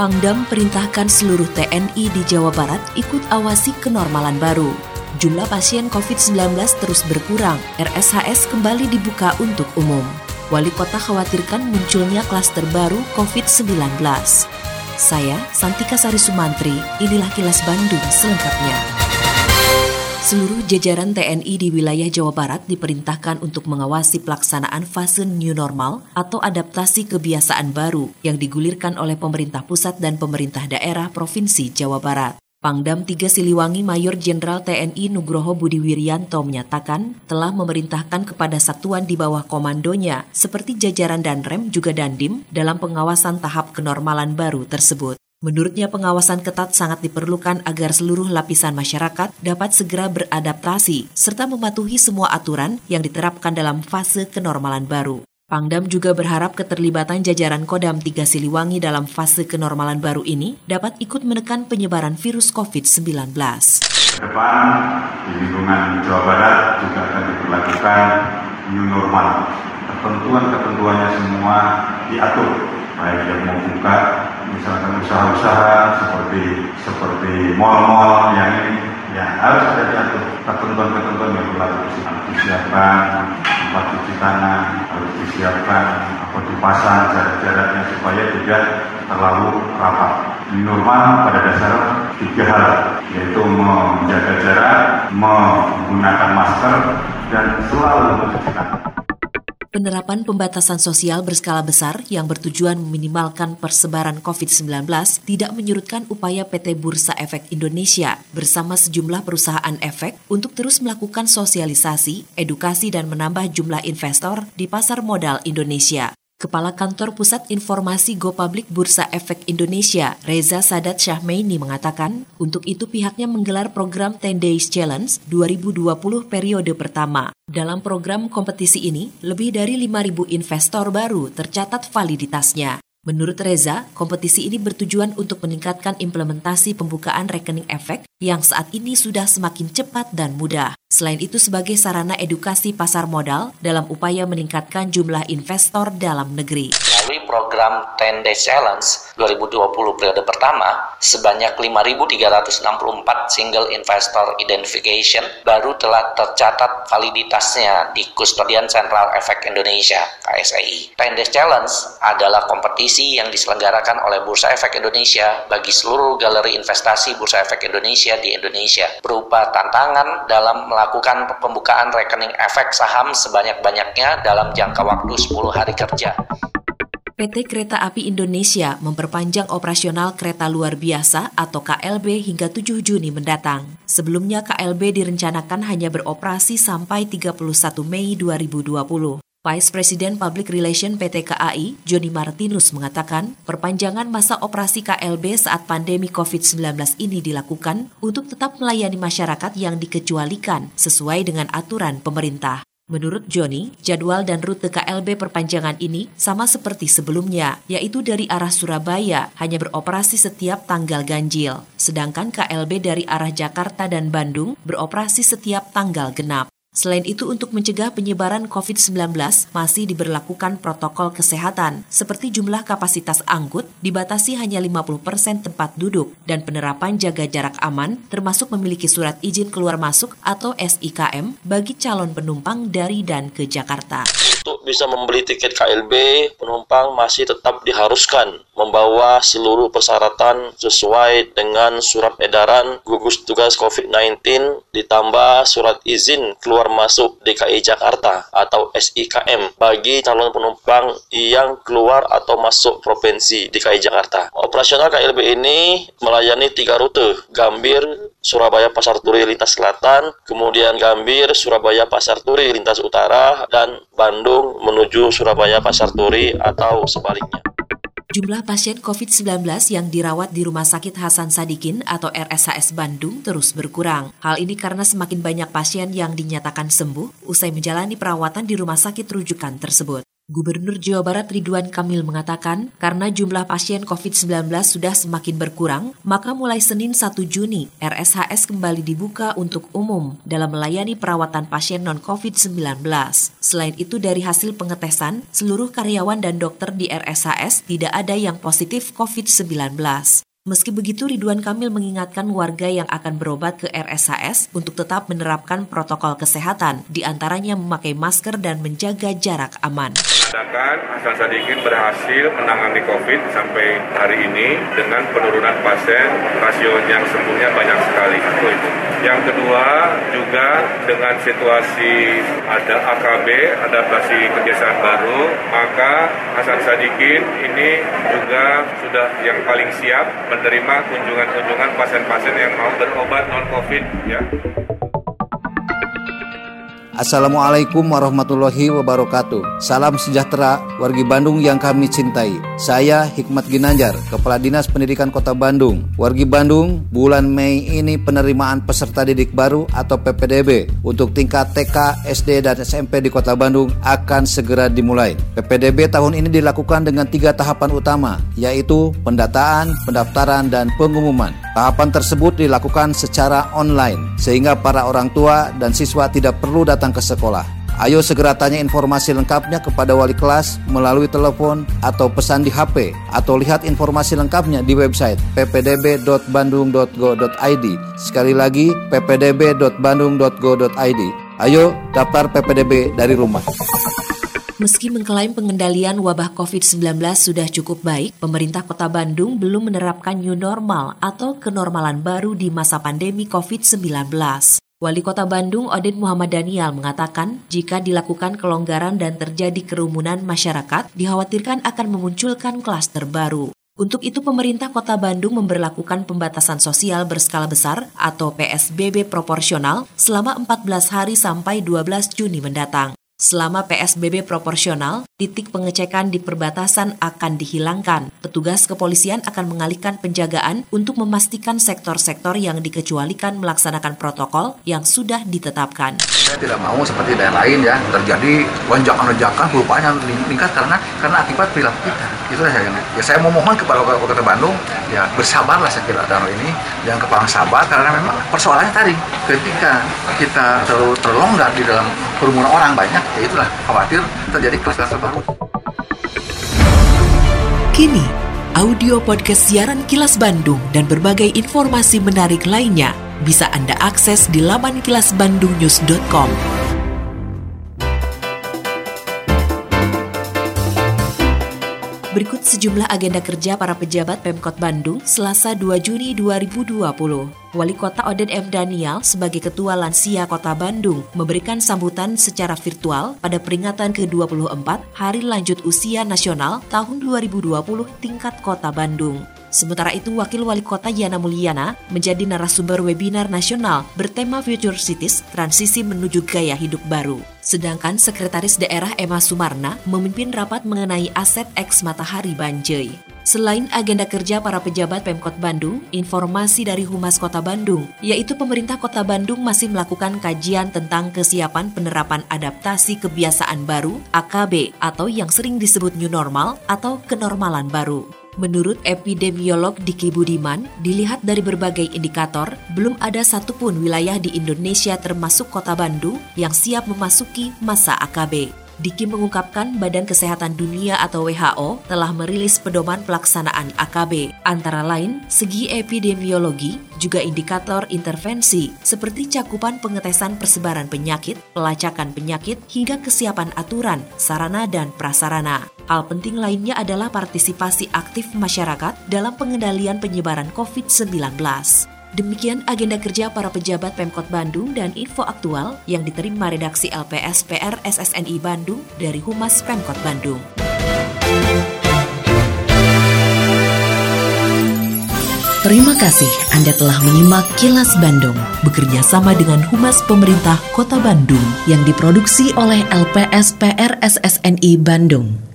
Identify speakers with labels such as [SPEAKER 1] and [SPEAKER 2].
[SPEAKER 1] Pangdam perintahkan seluruh TNI di Jawa Barat ikut awasi kenormalan baru. Jumlah pasien COVID-19 terus berkurang, RSHS kembali dibuka untuk umum. Wali kota khawatirkan munculnya klaster baru COVID-19. Saya, Santika Sari Sumantri, inilah kilas Bandung selengkapnya. Seluruh jajaran TNI di wilayah Jawa Barat diperintahkan untuk mengawasi pelaksanaan fase new normal atau adaptasi kebiasaan baru yang digulirkan oleh pemerintah pusat dan pemerintah daerah Provinsi Jawa Barat. Pangdam 3 Siliwangi Mayor Jenderal TNI Nugroho Budi Wiryanto menyatakan telah memerintahkan kepada satuan di bawah komandonya seperti jajaran dan rem juga dandim dalam pengawasan tahap kenormalan baru tersebut. Menurutnya pengawasan ketat sangat diperlukan agar seluruh lapisan masyarakat dapat segera beradaptasi serta mematuhi semua aturan yang diterapkan dalam fase kenormalan baru. Pangdam juga berharap keterlibatan jajaran Kodam 3 Siliwangi dalam fase kenormalan baru ini dapat ikut menekan penyebaran virus COVID-19.
[SPEAKER 2] Depan di lingkungan Jawa Barat juga akan diberlakukan new normal. Ketentuan-ketentuannya semua diatur, baik yang mau buka misalkan usaha-usaha seperti seperti mal-mal yang ini ya harus ada diatur. Ketentuan-ketentuan yang berlaku harus disiapkan tempat cuci tangan harus disiapkan apa dipasang jarak-jaraknya supaya tidak terlalu rapat. Normal pada dasar tiga hal yaitu menjaga jarak menggunakan masker dan selalu mencuci tangan
[SPEAKER 1] Penerapan pembatasan sosial berskala besar yang bertujuan meminimalkan persebaran COVID-19 tidak menyurutkan upaya PT Bursa Efek Indonesia bersama sejumlah perusahaan efek untuk terus melakukan sosialisasi, edukasi, dan menambah jumlah investor di pasar modal Indonesia. Kepala Kantor Pusat Informasi Go Public Bursa Efek Indonesia, Reza Sadat Syahmeini mengatakan, untuk itu pihaknya menggelar program 10 Days Challenge 2020 periode pertama. Dalam program kompetisi ini, lebih dari 5.000 investor baru tercatat validitasnya. Menurut Reza, kompetisi ini bertujuan untuk meningkatkan implementasi pembukaan rekening efek yang saat ini sudah semakin cepat dan mudah. Selain itu sebagai sarana edukasi pasar modal dalam upaya meningkatkan jumlah investor dalam negeri
[SPEAKER 3] melalui program 10 Days Challenge 2020 periode pertama, sebanyak 5.364 single investor identification baru telah tercatat validitasnya di Kustodian Central Efek Indonesia KSEI. 10 Days Challenge adalah kompetisi yang diselenggarakan oleh Bursa Efek Indonesia bagi seluruh galeri investasi Bursa Efek Indonesia di Indonesia berupa tantangan dalam melakukan pembukaan rekening efek saham sebanyak-banyaknya dalam jangka waktu 10 hari kerja.
[SPEAKER 1] PT Kereta Api Indonesia memperpanjang operasional kereta luar biasa atau KLB hingga 7 Juni mendatang. Sebelumnya KLB direncanakan hanya beroperasi sampai 31 Mei 2020. Vice President Public Relation PT KAI, Joni Martinus mengatakan, perpanjangan masa operasi KLB saat pandemi COVID-19 ini dilakukan untuk tetap melayani masyarakat yang dikecualikan sesuai dengan aturan pemerintah. Menurut Joni, jadwal dan rute KLB perpanjangan ini sama seperti sebelumnya, yaitu dari arah Surabaya hanya beroperasi setiap tanggal ganjil, sedangkan KLB dari arah Jakarta dan Bandung beroperasi setiap tanggal genap. Selain itu, untuk mencegah penyebaran COVID-19, masih diberlakukan protokol kesehatan, seperti jumlah kapasitas angkut dibatasi hanya 50% tempat duduk, dan penerapan jaga jarak aman, termasuk memiliki surat izin keluar masuk atau SIKM bagi calon penumpang dari dan ke Jakarta.
[SPEAKER 4] Untuk bisa membeli tiket KLB, penumpang masih tetap diharuskan membawa seluruh persyaratan sesuai dengan surat edaran gugus tugas COVID-19 ditambah surat izin keluar masuk DKI Jakarta atau SIKM bagi calon penumpang yang keluar atau masuk provinsi DKI Jakarta. Operasional KLB ini melayani tiga rute, Gambir, Surabaya Pasar Turi lintas selatan, kemudian Gambir, Surabaya Pasar Turi lintas utara, dan Bandung Bandung menuju Surabaya Pasar Turi atau sebaliknya.
[SPEAKER 1] Jumlah pasien COVID-19 yang dirawat di Rumah Sakit Hasan Sadikin atau RSHS Bandung terus berkurang. Hal ini karena semakin banyak pasien yang dinyatakan sembuh usai menjalani perawatan di rumah sakit rujukan tersebut. Gubernur Jawa Barat Ridwan Kamil mengatakan, karena jumlah pasien COVID-19 sudah semakin berkurang, maka mulai Senin 1 Juni, RSHS kembali dibuka untuk umum dalam melayani perawatan pasien non-COVID-19. Selain itu, dari hasil pengetesan, seluruh karyawan dan dokter di RSHS tidak ada yang positif COVID-19. Meski begitu, Ridwan Kamil mengingatkan warga yang akan berobat ke RSHS untuk tetap menerapkan protokol kesehatan, di antaranya memakai masker dan menjaga jarak aman.
[SPEAKER 5] Sedangkan Hasan Sadikin berhasil menangani COVID sampai hari ini dengan penurunan pasien, rasio yang sembuhnya banyak sekali. Yang kedua juga dengan situasi ada AKB, adaptasi kebiasaan baru, maka Hasan Sadikin ini juga sudah yang paling siap menerima kunjungan-kunjungan pasien-pasien yang mau berobat non-COVID ya.
[SPEAKER 6] Assalamualaikum warahmatullahi wabarakatuh. Salam sejahtera wargi Bandung yang kami cintai. Saya Hikmat Ginanjar, Kepala Dinas Pendidikan Kota Bandung. Wargi Bandung, bulan Mei ini penerimaan peserta didik baru atau PPDB untuk tingkat TK, SD, dan SMP di Kota Bandung akan segera dimulai. PPDB tahun ini dilakukan dengan tiga tahapan utama, yaitu pendataan, pendaftaran, dan pengumuman. Tahapan tersebut dilakukan secara online, sehingga para orang tua dan siswa tidak perlu datang ke sekolah. Ayo segera tanya informasi lengkapnya kepada wali kelas melalui telepon atau pesan di HP atau lihat informasi lengkapnya di website ppdb.bandung.go.id. Sekali lagi ppdb.bandung.go.id. Ayo daftar PPDB dari rumah.
[SPEAKER 1] Meski mengklaim pengendalian wabah COVID-19 sudah cukup baik, pemerintah kota Bandung belum menerapkan new normal atau kenormalan baru di masa pandemi COVID-19. Wali Kota Bandung Odin Muhammad Daniel mengatakan jika dilakukan kelonggaran dan terjadi kerumunan masyarakat, dikhawatirkan akan memunculkan klaster baru. Untuk itu pemerintah Kota Bandung memberlakukan pembatasan sosial berskala besar atau PSBB proporsional selama 14 hari sampai 12 Juni mendatang. Selama PSBB proporsional, titik pengecekan di perbatasan akan dihilangkan. Petugas kepolisian akan mengalihkan penjagaan untuk memastikan sektor-sektor yang dikecualikan melaksanakan protokol yang sudah ditetapkan.
[SPEAKER 7] Saya tidak mau seperti daerah lain ya terjadi lonjakan-lonjakan rupanya meningkat karena karena akibat perilaku kita. Itu saya ya saya memohon kepada Kota Bandung ya bersabarlah saya kira dalam ini yang kepala sabar karena memang persoalannya tadi ketika kita terlalu terlonggar di dalam kerumunan orang banyak ya itulah khawatir terjadi kluster baru.
[SPEAKER 1] Kini, audio podcast siaran Kilas Bandung dan berbagai informasi menarik lainnya bisa Anda akses di laman kilasbandungnews.com. Berikut sejumlah agenda kerja para pejabat Pemkot Bandung Selasa 2 Juni 2020. Wali Kota Oden M. Daniel sebagai Ketua Lansia Kota Bandung memberikan sambutan secara virtual pada peringatan ke-24 Hari Lanjut Usia Nasional tahun 2020 tingkat Kota Bandung. Sementara itu, Wakil Wali Kota Yana Mulyana menjadi narasumber webinar nasional bertema Future Cities Transisi Menuju Gaya Hidup Baru. Sedangkan Sekretaris Daerah Emma Sumarna memimpin rapat mengenai aset eks Matahari Banjai. Selain agenda kerja para pejabat Pemkot Bandung, informasi dari Humas Kota Bandung, yaitu pemerintah Kota Bandung masih melakukan kajian tentang kesiapan penerapan adaptasi kebiasaan baru (AKB) atau yang sering disebut new normal atau kenormalan baru. Menurut epidemiolog Diki Budiman, dilihat dari berbagai indikator, belum ada satupun wilayah di Indonesia termasuk kota Bandung yang siap memasuki masa AKB. Diki mengungkapkan Badan Kesehatan Dunia atau WHO telah merilis pedoman pelaksanaan AKB, antara lain segi epidemiologi, juga indikator intervensi seperti cakupan pengetesan persebaran penyakit, pelacakan penyakit, hingga kesiapan aturan, sarana, dan prasarana. Hal penting lainnya adalah partisipasi aktif masyarakat dalam pengendalian penyebaran COVID-19. Demikian agenda kerja para pejabat Pemkot Bandung dan info aktual yang diterima redaksi LPS PR SSNI Bandung dari Humas Pemkot Bandung. Terima kasih Anda telah menyimak Kilas Bandung bekerja sama dengan Humas Pemerintah Kota Bandung yang diproduksi oleh LPS PR SSNI Bandung.